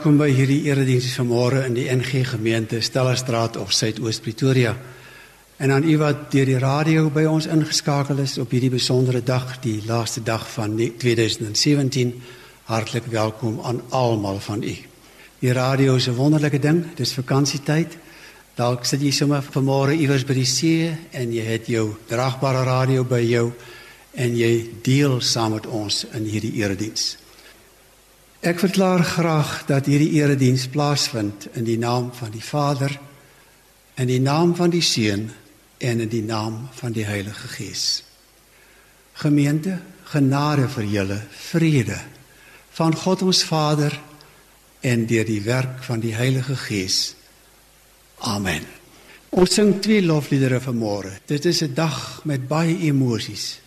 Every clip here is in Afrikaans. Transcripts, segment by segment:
Welkom by hierdie erediens vanmôre in die NG Gemeente Stellerstraat of Suidoos Pretoria. En aan u wat deur die radio by ons ingeskakel is op hierdie besondere dag, die laaste dag van 2017, hartlik welkom aan almal van u. Die radio is 'n wonderlike ding, dis vakansietyd. Dalk sit jy sommer vanmôre iewers by die see en jy het jou dragbare radio by jou en jy deel saam met ons in hierdie erediens. Ek verklaar graag dat hierdie erediens plaasvind in die naam van die Vader in die naam van die Seun en in die naam van die Heilige Gees. Gemeente, genade vir julle, vrede van God ons Vader en deur die werk van die Heilige Gees. Amen. Ons sing twee lofliedere vanmôre. Dit is 'n dag met baie emosies.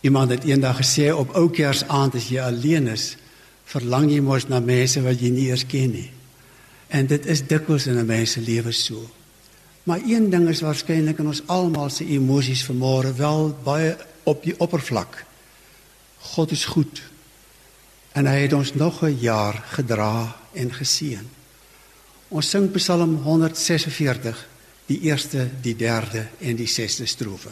Iemand het eendag gesê op Oukersaand as jy alleen is, verlang jy mos na mense wat jy nie eers ken nie. En dit is dikwels in 'n mens se lewe so. Maar een ding is waarskynlik in ons almal se emosies vanmôre wel baie op die oppervlak. God is goed. En hy het ons nog 'n jaar gedra en geseën. Ons sing Psalm 146, die eerste, die derde en die sesde strofe.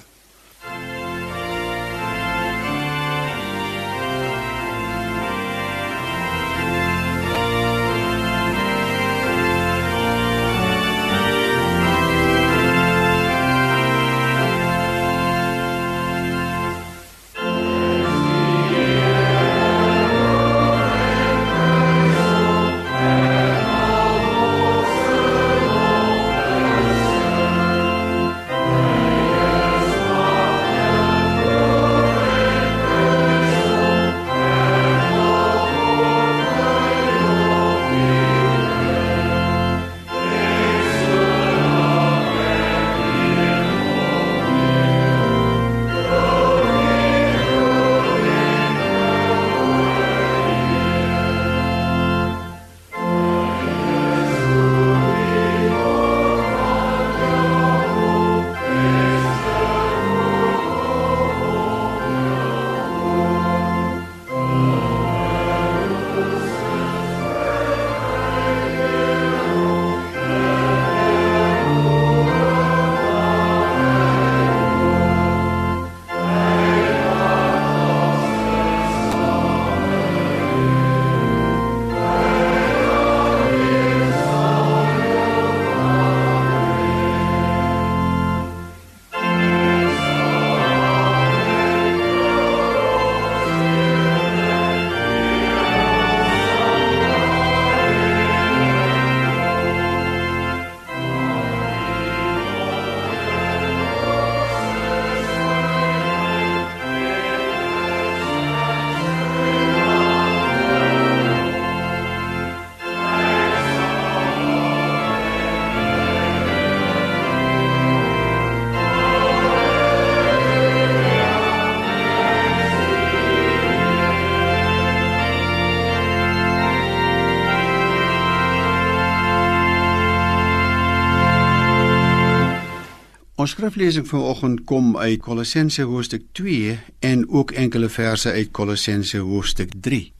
Ons skriflesing vanoggend kom uit Kolossense hoofstuk 2 en ook enkele verse uit Kolossense hoofstuk 3.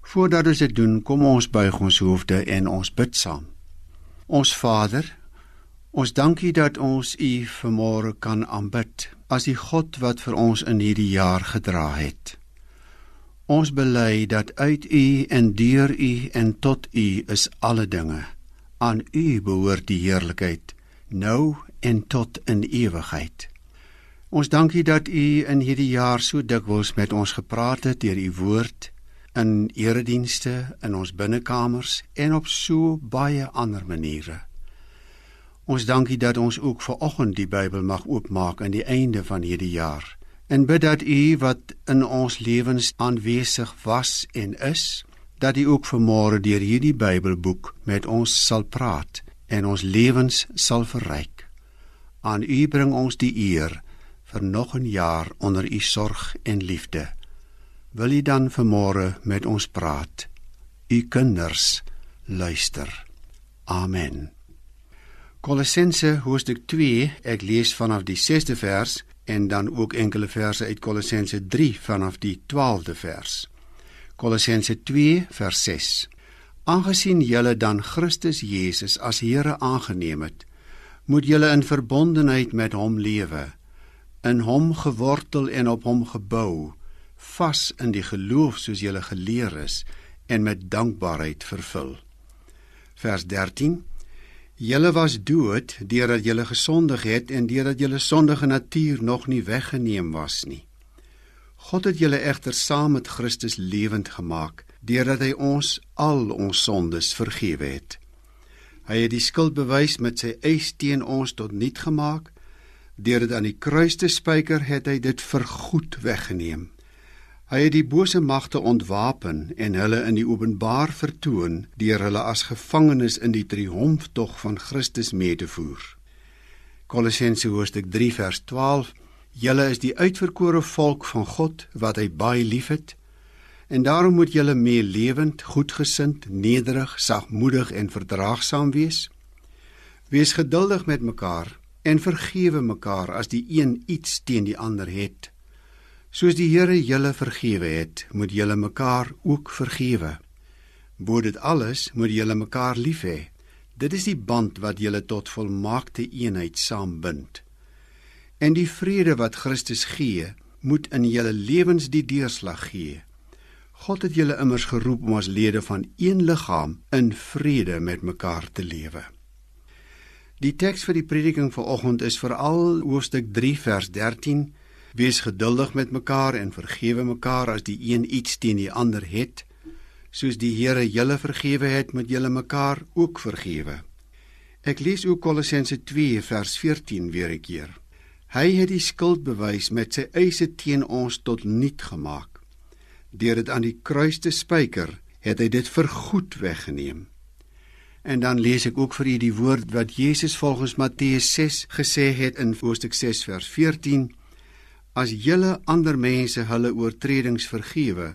Voordat ons dit doen, kom ons buig ons hoofde en ons bid saam. Ons Vader, ons dankie dat ons U vanmôre kan aanbid as die God wat vir ons in hierdie jaar gedra het. Ons bely dat uit U en deur U en tot U is alle dinge. Aan U behoort die heerlikheid nou en tot in ewigheid. Ons dankie dat U in hierdie jaar so dikwels met ons gepraat het deur U woord in eredienste in ons binnekamers en op so baie ander maniere. Ons dankie dat ons ook ver oggend die Bybel mag oopmaak aan die einde van hierdie jaar en bid dat U wat in ons lewens aanwesig was en is, dat U ook vanmôre deur hierdie Bybelboek met ons sal praat en ons lewens sal verryk. Aan U bring ons die eer vir nog 'n jaar onder U sorg en liefde. Wil U dan vanmôre met ons praat? U kinders luister. Amen. Kolossense hoofstuk 2, ek lees vanaf die 6de vers en dan ook enkele verse uit Kolossense 3 vanaf die 12de vers. Kolossense 2 vers 6. Aangesien julle dan Christus Jesus as Here aangeneem het, moet julle in verbondenheid met hom lewe, in hom gewortel en op hom gebou, vas in die geloof soos julle geleer is en met dankbaarheid vervul. Vers 13 Julle was dood deurdat julle gesondig het en deurdat julle sondige natuur nog nie weggeneem was nie. God het julle egter saam met Christus lewend gemaak deurdat hy ons al ons sondes vergewe het. Hy het die skuldbewys met sy eis teen ons tot niet gemaak. Deur dit aan die kruis te spyker, het hy dit vergoed weggeneem. Hy het die bose magte ontwapen en hulle in die openbaar vertoon deur hulle as gevangenes in die triomftog van Christus mee te voer. Kolossense hoofstuk 3 vers 12 Julle is die uitverkore volk van God wat hy baie liefhet En daarom moet julle meer lewend, goedgesind, nederig, sagmoedig en verdraagsaam wees. Wees geduldig met mekaar en vergewe mekaar as die een iets teen die ander het. Soos die Here julle vergewe het, moet julle mekaar ook vergewe. Bo dit alles moet julle mekaar lief hê. Dit is die band wat julle tot volmaakte eenheid saambind. En die vrede wat Christus gee, moet in julle lewens die deurslag gee. God het julle immers geroep om as lede van een liggaam in vrede met mekaar te lewe. Die teks vir die prediking vanoggend is veral hoofstuk 3 vers 13: Wees geduldig met mekaar en vergewe mekaar as die een iets teen die ander het, soos die Here julle vergewe het, moet julle mekaar ook vergewe. Ek lees ook Kolossense 2 vers 14 weer 'n keer. Hy het die skuld bewys met sy eise teen ons tot niet gemaak deur dit aan die kruis te spyker, het hy dit vergoed weggeneem. En dan lees ek ook vir u die woord wat Jesus volgens Matteus 6 gesê het in Hoofstuk 6 vers 14: As julle ander mense hulle oortredings vergewe,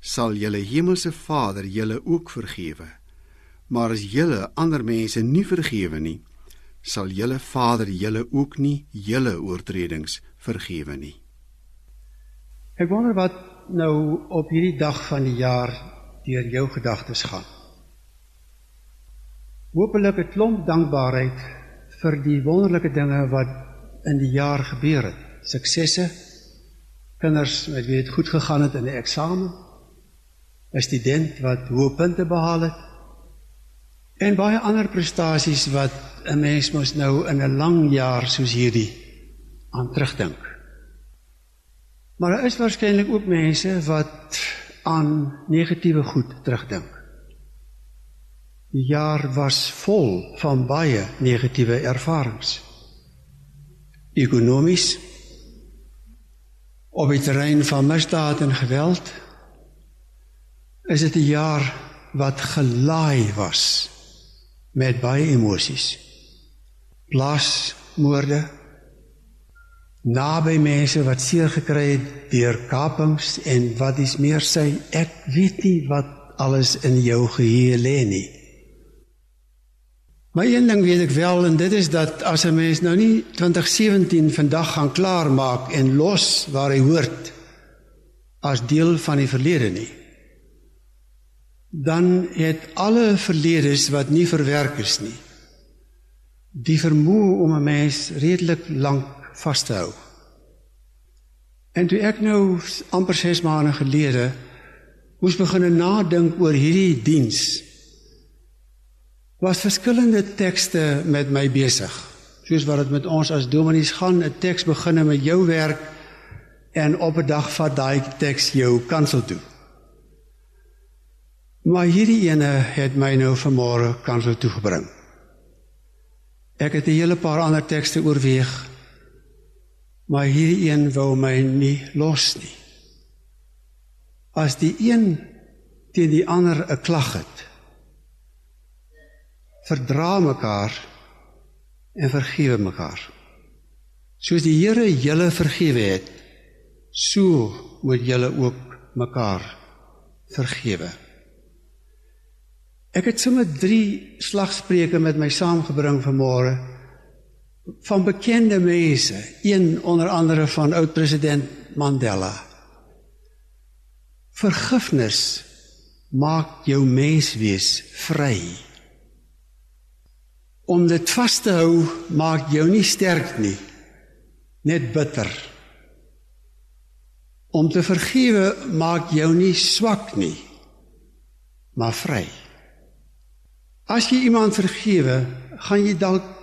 sal julle hemelse Vader julle ook vergewe. Maar as julle ander mense nie vergewe nie, sal julle Vader julle ook nie julle oortredings vergewe nie. Ek wonder wat nou op hierdie dag van die jaar deur jou gedagtes gaan. Hoopelik 'n klomp dankbaarheid vir die wonderlike dinge wat in die jaar gebeur het. Suksesse, kinders wat weet goed gegaan het in 'n eksamen, 'n student wat hoë punte behaal het en baie ander prestasies wat 'n mens mos nou in 'n lang jaar soos hierdie aan terugdink. Maar daar is waarskynlik ook mense wat aan negatiewe goed terugdink. Die jaar was vol van baie negatiewe ervarings. Ekonomies op die terrein van misdaad en geweld is dit 'n jaar wat gelaai was met baie emosies. Plaasmoorde, naby mense wat seer gekry het deur kapings en wat is meer sê ek weet nie wat alles in jou geheue lê nie. Maar een ding weet ek wel en dit is dat as 'n mens nou nie 2017 vandag gaan klaar maak en los waar hy hoort as deel van die verlede nie dan het alle verledes wat nie verwerk is nie die vermoë om 'n mens redelik lank vas te hou. En toe ek nou amper 6 maande gelede moes begin nadink oor hierdie diens was verskillende tekste met my besig. Soos wat dit met ons as dominees gaan, 'n teks begin met jou werk en op 'n dag vat daai teks jou kansel toe. Maar hierdie ene het my nou vanmôre kansel toe gebring. Ek het 'n hele paar ander tekste oorweeg Maar hierdie een wou my nie los nie. As die een teen die ander 'n klag het, verdra mekaar en vergewe mekaar. Soos die Here julle vergewe het, so moet julle ook mekaar vergewe. Ek het sommer 3 slagspreuke met my saamgebring vanmôre van bekende mense, een onder andere van oud-president Mandela. Vergifnis maak jou menswees vry. Om dit vas te hou maak jou nie sterk nie, net bitter. Om te vergewe maak jou nie swak nie, maar vry. As jy iemand vergewe, gaan jy dalk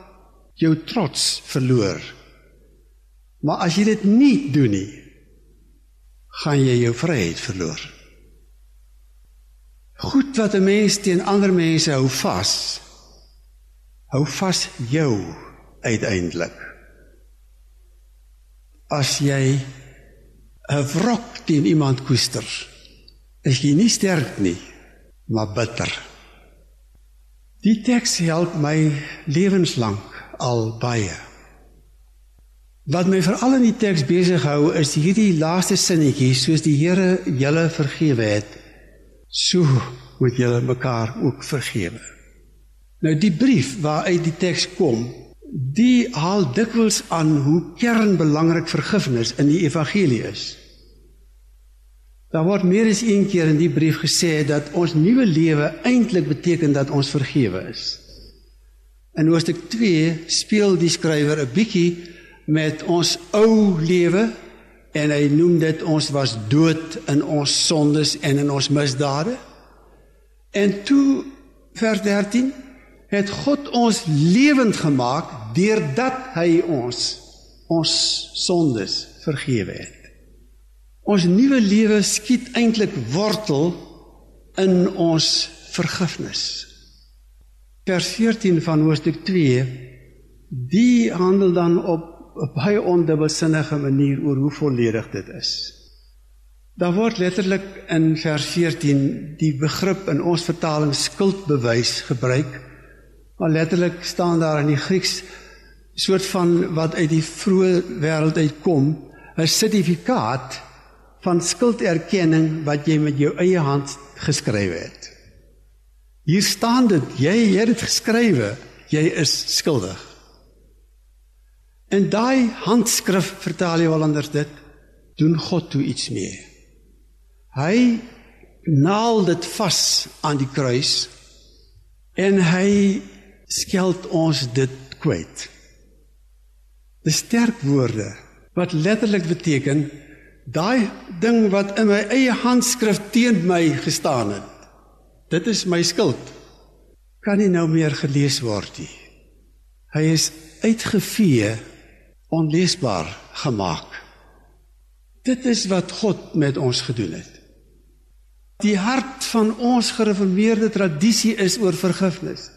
jou trots verloor. Maar as jy dit nie doen nie, gaan jy jou vryheid verloor. Goed wat 'n mens teen ander mense hou vas, hou vas jou uiteindelik. As jy 'n wrok teen iemand koester, is jy nie sterk nie, maar bitter. Die teks help my lewenslank al baie. Wat my veral in die teks besig hou is hierdie laaste sinnetjie soos die Here julle vergewe het so moet julle mekaar ook vergewe. Nou die brief waaruit die teks kom, die haal dikwels aan hoe kernbelangrik vergifnis in die evangelie is. Daar word meer as een keer in die brief gesê dat ons nuwe lewe eintlik beteken dat ons vergewe is. In hoofstuk 2 speel die skrywer 'n bietjie met ons ou lewe en hy noem dit ons was dood in ons sondes en in ons misdade. En toe vers 13 het God ons lewend gemaak deurdat hy ons ons sondes vergewe het. Ons nuwe lewe skiet eintlik wortel in ons vergifnis. Vers 14 van hoofstuk 2 die handel dan op 'n baie ondubbelsinnige manier oor hoe volledig dit is. Daar word letterlik in vers 14 die begrip in ons vertaling skuldbewys gebruik. Maar letterlik staan daar in die Grieks soort van wat uit die vroeë wêreld uitkom, 'n sertifikaat van skulderkenning wat jy met jou eie hand geskryf het. Hier staan dit, jy het dit geskrywe, jy is skuldig. En daai handskrif vertaal jy wel anders dit doen God toe iets mee. Hy naal dit vas aan die kruis en hy skeld ons dit kwyt. Dis sterk woorde wat letterlik beteken daai ding wat in my eie handskrif teen my gestaan het. Dit is my skuld. Kan nie nou meer gelees word nie. Hy is uitgevee onleesbaar gemaak. Dit is wat God met ons gedoen het. Die hart van ons gereformeerde tradisie is oor vergifnis.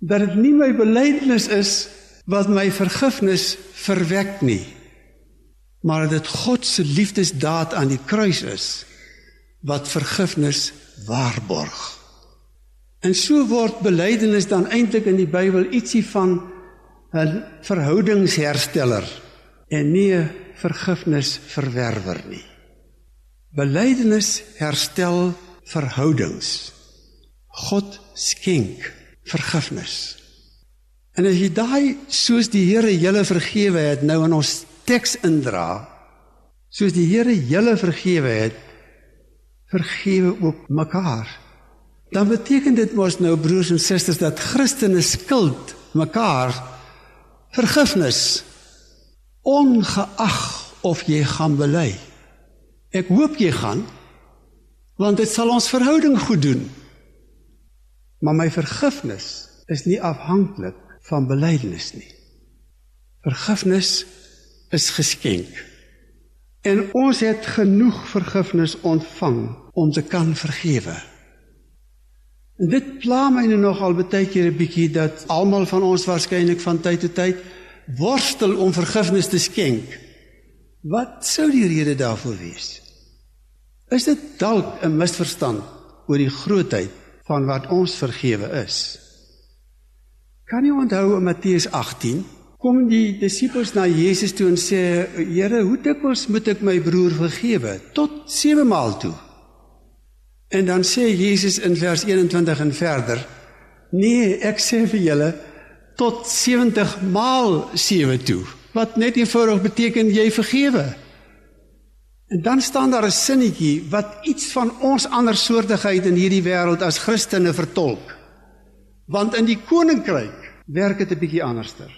Dat dit nie my belydenis is wat my vergifnis verwek nie, maar dat dit God se liefdesdaad aan die kruis is wat vergifnis waarborg. En so word belydenis dan eintlik in die Bybel ietsie van 'n verhoudingshersteller en nie 'n vergifnisverwerwer nie. Belydenis herstel verhoudings. God skenk vergifnis. En as jy daai soos die Here julle vergewe het nou in ons teks indra, soos die Here julle vergewe het, vergewe ook mekaar. Dan beteken dit mos nou broers en susters dat Christene skuld mekaar vergifnis ongeag of jy gaan bely. Ek hoop jy gaan want dit sal ons verhouding goed doen. Maar my vergifnis is nie afhanklik van belydenis nie. Vergifnis is geskenk. En ons het genoeg vergifnis ontvang om te kan vergewe. En dit pla my nou nogal baie keer 'n bietjie dat almal van ons waarskynlik van tyd tot tyd worstel om vergifnis te skenk. Wat sou die rede daarvoor wees? Is dit dalk 'n misverstand oor die grootheid van wat ons vergewe is? Kan jy onthou in Matteus 18 kom die disippels na Jesus toe en sê: "Here, hoe dikwels moet ek my broer vergewe? Tot 7 maal toe?" En dan sê Jesus in vers 21 en verder: Nee, ek sê vir julle tot 70 maal 7 toe. Wat net eenvoudig beteken jy vergewe. En dan staan daar 'n sinnetjie wat iets van ons andersoortigheid in hierdie wêreld as Christene vertolk. Want in die koninkryk werk dit 'n bietjie anderster.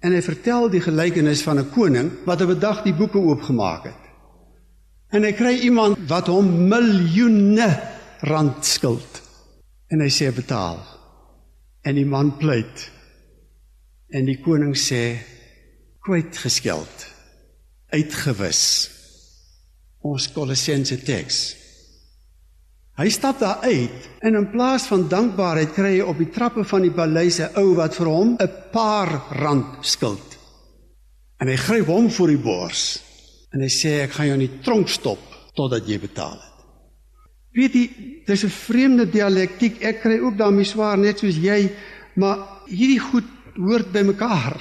En hy vertel die gelykenis van 'n koning wat op 'n dag die boeke oopgemaak het. En hy kry iemand wat hom miljoene rand skuld. En hy sê betaal. En die man pleit. En die koning sê kwyt geskeld. Uitgewis. Ons Kolossense teks. Hy stap daar uit en in plaas van dankbaarheid kry hy op die trappe van die paleis 'n ou wat vir hom 'n paar rand skuld. En hy gryp hom voor die bors en hy sê ek gaan jou in die tronk stop totdat jy betaal het. Weet jy, dis 'n vreemde dialektiek. Ek kry ook daarmee swaar net soos jy, maar hierdie goed hoort by mekaar.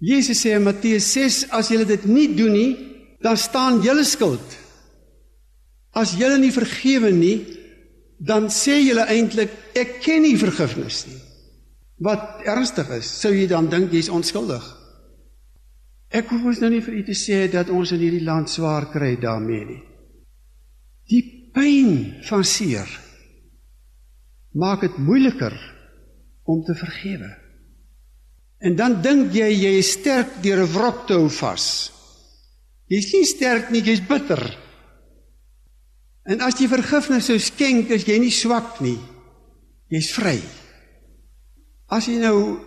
Jesus sê in Matteus 6 as julle dit nie doen nie, dan staan julle skuld As julle nie vergewe nie, dan sê julle eintlik ek ken nie vergifnis nie. Wat ernstig is, sou jy dan dink jy's onskuldig. Ek hoef ons nou nie vir u te sê dat ons in hierdie land swaar kry daarmee nie. Die pyn van seer maak dit moeiliker om te vergewe. En dan dink jy jy is sterk deur 'n wrok te hou vas. Jy's nie sterk nie, jy's bitter. En as jy vergifnis sou skenk, is jy nie swak nie. Jy's vry. As jy nou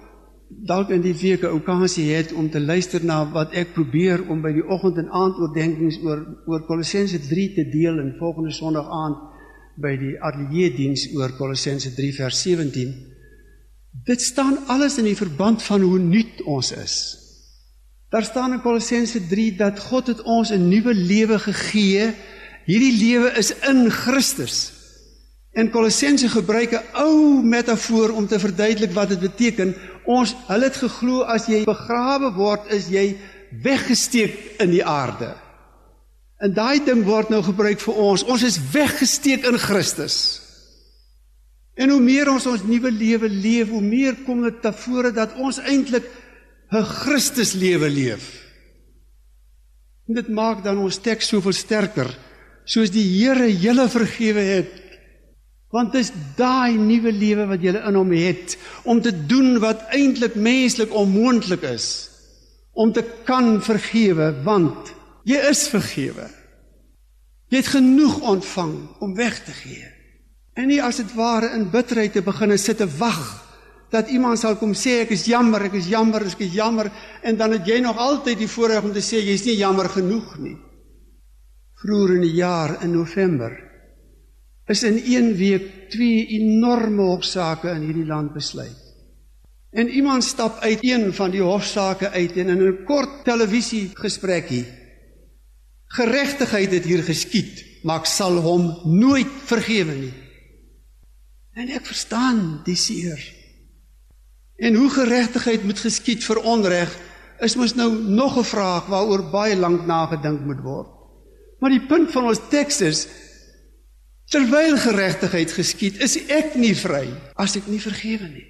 dalk in die week 'n okasie het om te luister na wat ek probeer om by die oggend en aand oordenkings oor oor Kolossense 3 te deel en volgende Sondag aand by die ateljee diens oor Kolossense 3 vers 17. Dit staan alles in die verband van hoe nuut ons is. Daar staan in Kolossense 3 dat God het ons 'n nuwe lewe gegee Hierdie lewe is in Christus. En Kolossense gebruik 'n ou metafoor om te verduidelik wat dit beteken. Ons hulle het geglo as jy begrawe word, is jy weggesteek in die aarde. En daai ding word nou gebruik vir ons. Ons is weggesteek in Christus. En hoe meer ons ons nuwe lewe leef, hoe meer kom dit tevore dat ons eintlik 'n Christus lewe leef. En dit maak dan ons teks soveel sterker soos die Here julle vergewe het. Want dis daai nuwe lewe wat julle in hom het om te doen wat eintlik menslik onmoontlik is om te kan vergewe want jy is vergewe. Jy het genoeg ontvang om weg te gee. En nie as dit ware in bitterheid te begin sit te wag dat iemand sal kom sê ek is jammer, ek is jammer, ek is jammer en dan het jy nog altyd die voorreg om te sê jy's nie jammer genoeg nie vroeër in die jaar in November is in een week twee enorme hofsaake in hierdie land besluit. En iemand stap uit een van die hofsaake uit en in 'n kort televisiegesprekkie geregtigheid het hier geskied, maar ek sal hom nooit vergewe nie. En ek verstaan die seer. En hoe geregtigheid moet geskied vir onreg is mos nou nog 'n vraag waaroor baie lank nagedink moet word. Maar die punt van ons teks is terwyl geregtigheid geskied, is ek nie vry as ek nie vergewe nie.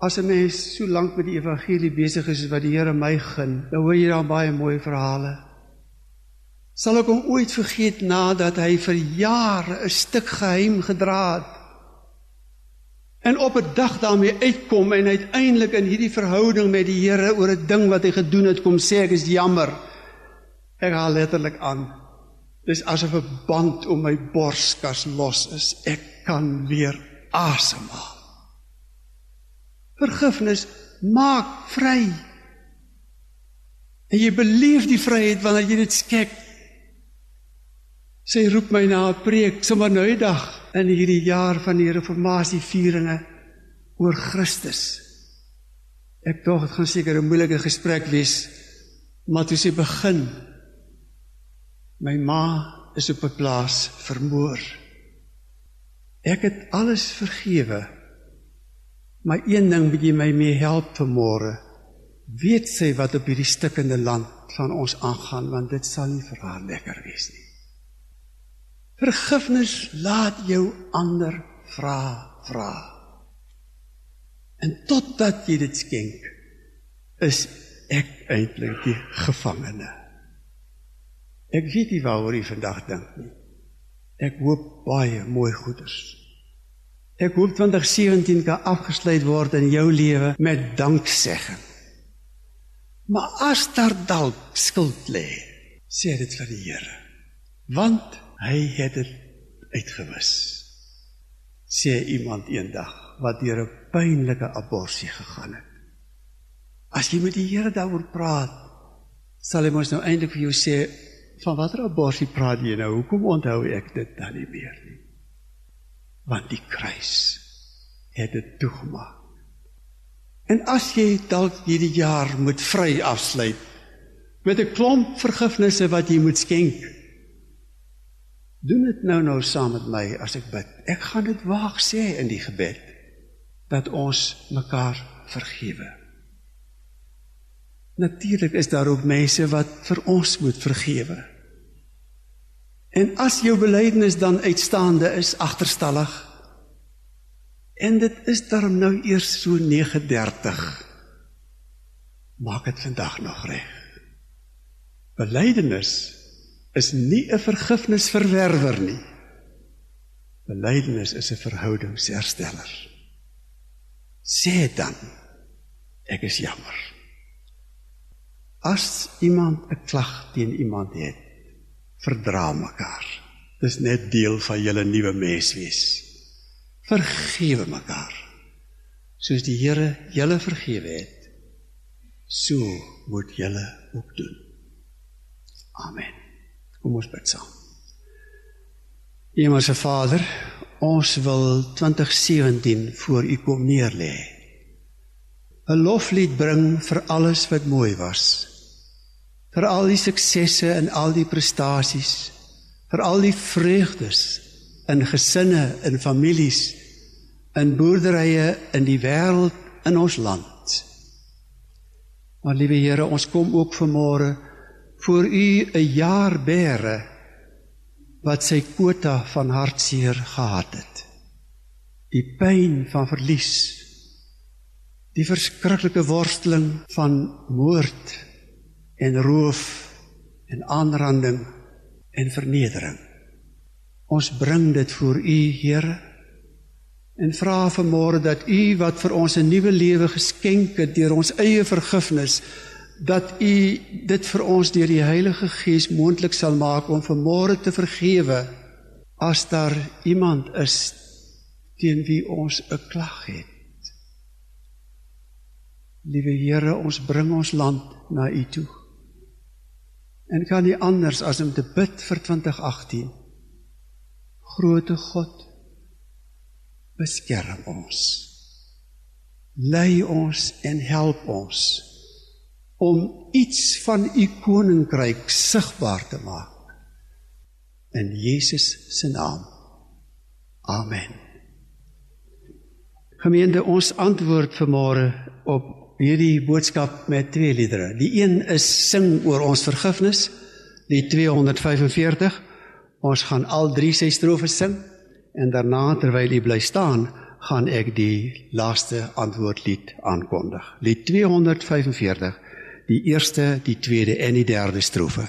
As 'n mens so lank met die evangelie besig is wat die Here my gun, dan hoor jy daar baie mooi verhale. Sal ek hom ooit vergeet nadat hy vir jare 'n stuk geheim gedra het? En op 'n dag daarmee uitkom en uiteindelik in hierdie verhouding met die Here oor 'n ding wat hy gedoen het kom sê ek is jammer. Ek haal letterlik aan. Dis asof 'n band om my borskas los is. Ek kan weer asemhaal. Vergifnis maak vry. En jy beleef die vryheid wanneer jy dit skep. Sy roep my na 'n preek sommer nou die dag in hierdie jaar van die reformatie vieringe oor Christus. Ek dink dit gaan seker 'n moeilike gesprek wees, maar toe sy begin My ma is op 'n plaas vermoor. Ek het alles vergewe. Maar een ding moet jy my mee help vanmôre. Weet sy wat op hierdie stikkende land van ons aangaan want dit sal nie vir haar lekker wees nie. Vergifnis laat jou ander vra vra. En totdat jy dit skenk, is ek eintlik die gevangene. Ek weet nie waaroor u vandag dink nie. Ek hoop baie mooi goeders. Ek hoop 2017 kan afgesluit word in jou lewe met danksegging. Maar as daar dalk skuld lê, sê dit vir die Here. Want hy het dit uitgewis. Sê iemand eendag wat deur 'n pynlike abortus gegaan het. As jy met die Here daaroor praat, sal hy mos nou eintlik vir jou sê van watter abortus praat jy nou? Hoekom onthou ek dit dan nie meer nie? Want die kruis het dit toegemaak. En as jy dalk hierdie jaar moet vry afsluit met 'n klomp vergifnisse wat jy moet skenk, doen dit nou nou saam met my as ek bid. Ek gaan dit waag sê in die gebed dat ons mekaar vergewe. Natuurlik is daar ook mense wat vir ons moet vergewe. En as jou belydenis dan uitstaande is agterstallig en dit is darm nou eers so 39 maak dit vandag nog reg. Belydenis is nie 'n vergifnisverwerwer nie. Belydenis is 'n verhoudingshersteller. Sê dan ek is jammer. As iemand 'n klag teen iemand het, verdra mekaar. Dis net deel van julle nuwe menswees. Vergewe mekaar. Soos die Here julle vergewe het, so moet julle ook doen. Amen. Kom ons bid saam. Hemelse Vader, ons wil 2017 voor U kom neerlê. 'n Loflied bring vir alles wat mooi was vir al die suksesse en al die prestasies, vir al die vreugdes in gesinne, in families, in boerderye in die wêreld in ons land. Maar liewe Here, ons kom ook vanmôre voor U 'n jaar bære wat sy kwota van hartseer gehad het. Die pyn van verlies, die verskriklike worsteling van moord en roof en aanranding en vernedering. Ons bring dit voor U, Here, en vra vanmôre dat U wat vir ons 'n nuwe lewe geskenk het deur ons eie vergifnis, dat U dit vir ons deur die Heilige Gees moontlik sal maak om vanmôre te vergewe as daar iemand is teen wie ons 'n klag het. Liewe Here, ons bring ons land na U toe en kan nie anders as om te bid vir 2018. Grote God, beskerm ons. Lei ons en help ons om iets van u koninkryk sigbaar te maak. In Jesus se naam. Amen. Gemeente, ons antwoord vanmôre op hierdie boodskap met twee liedere. Die een is sing oor ons vergifnis, die 245. Ons gaan al drie sy strofes sing en daarna terwyl jy bly staan, gaan ek die laaste antwoordlied aankondig. Lied 245, die eerste, die tweede en die derde strofe.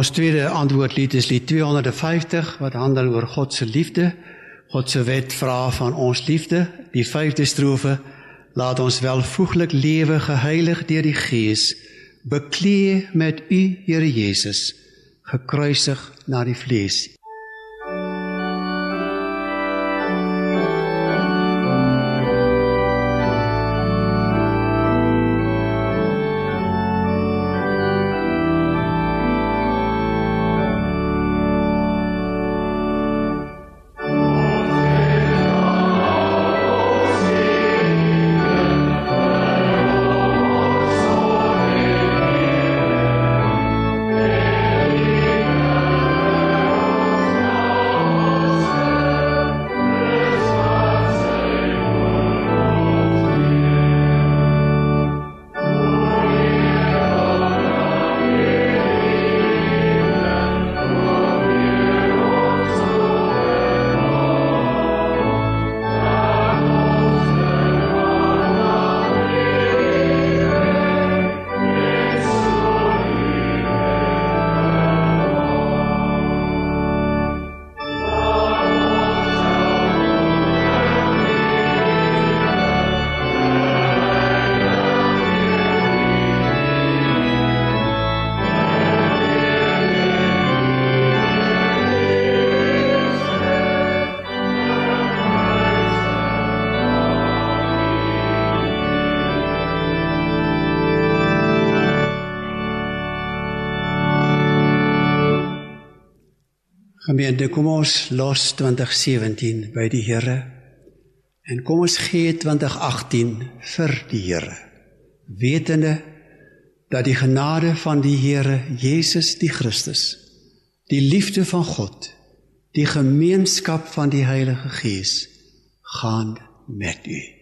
Ons tweede antwoordlied is lied 250 wat handel oor God se liefde. God se wet vra van ons liefde. Die vyfde strofe laat ons welvoeglik lewe geheilig deur die Gees, beklee met U Here Jesus, gekruisig na die vlees. Gemeente, kom ons los 2017 by die Here en kom ons gee 2018 vir die Here. Wetende dat die genade van die Here Jesus die Christus, die liefde van God, die gemeenskap van die Heilige Gees gaan met u.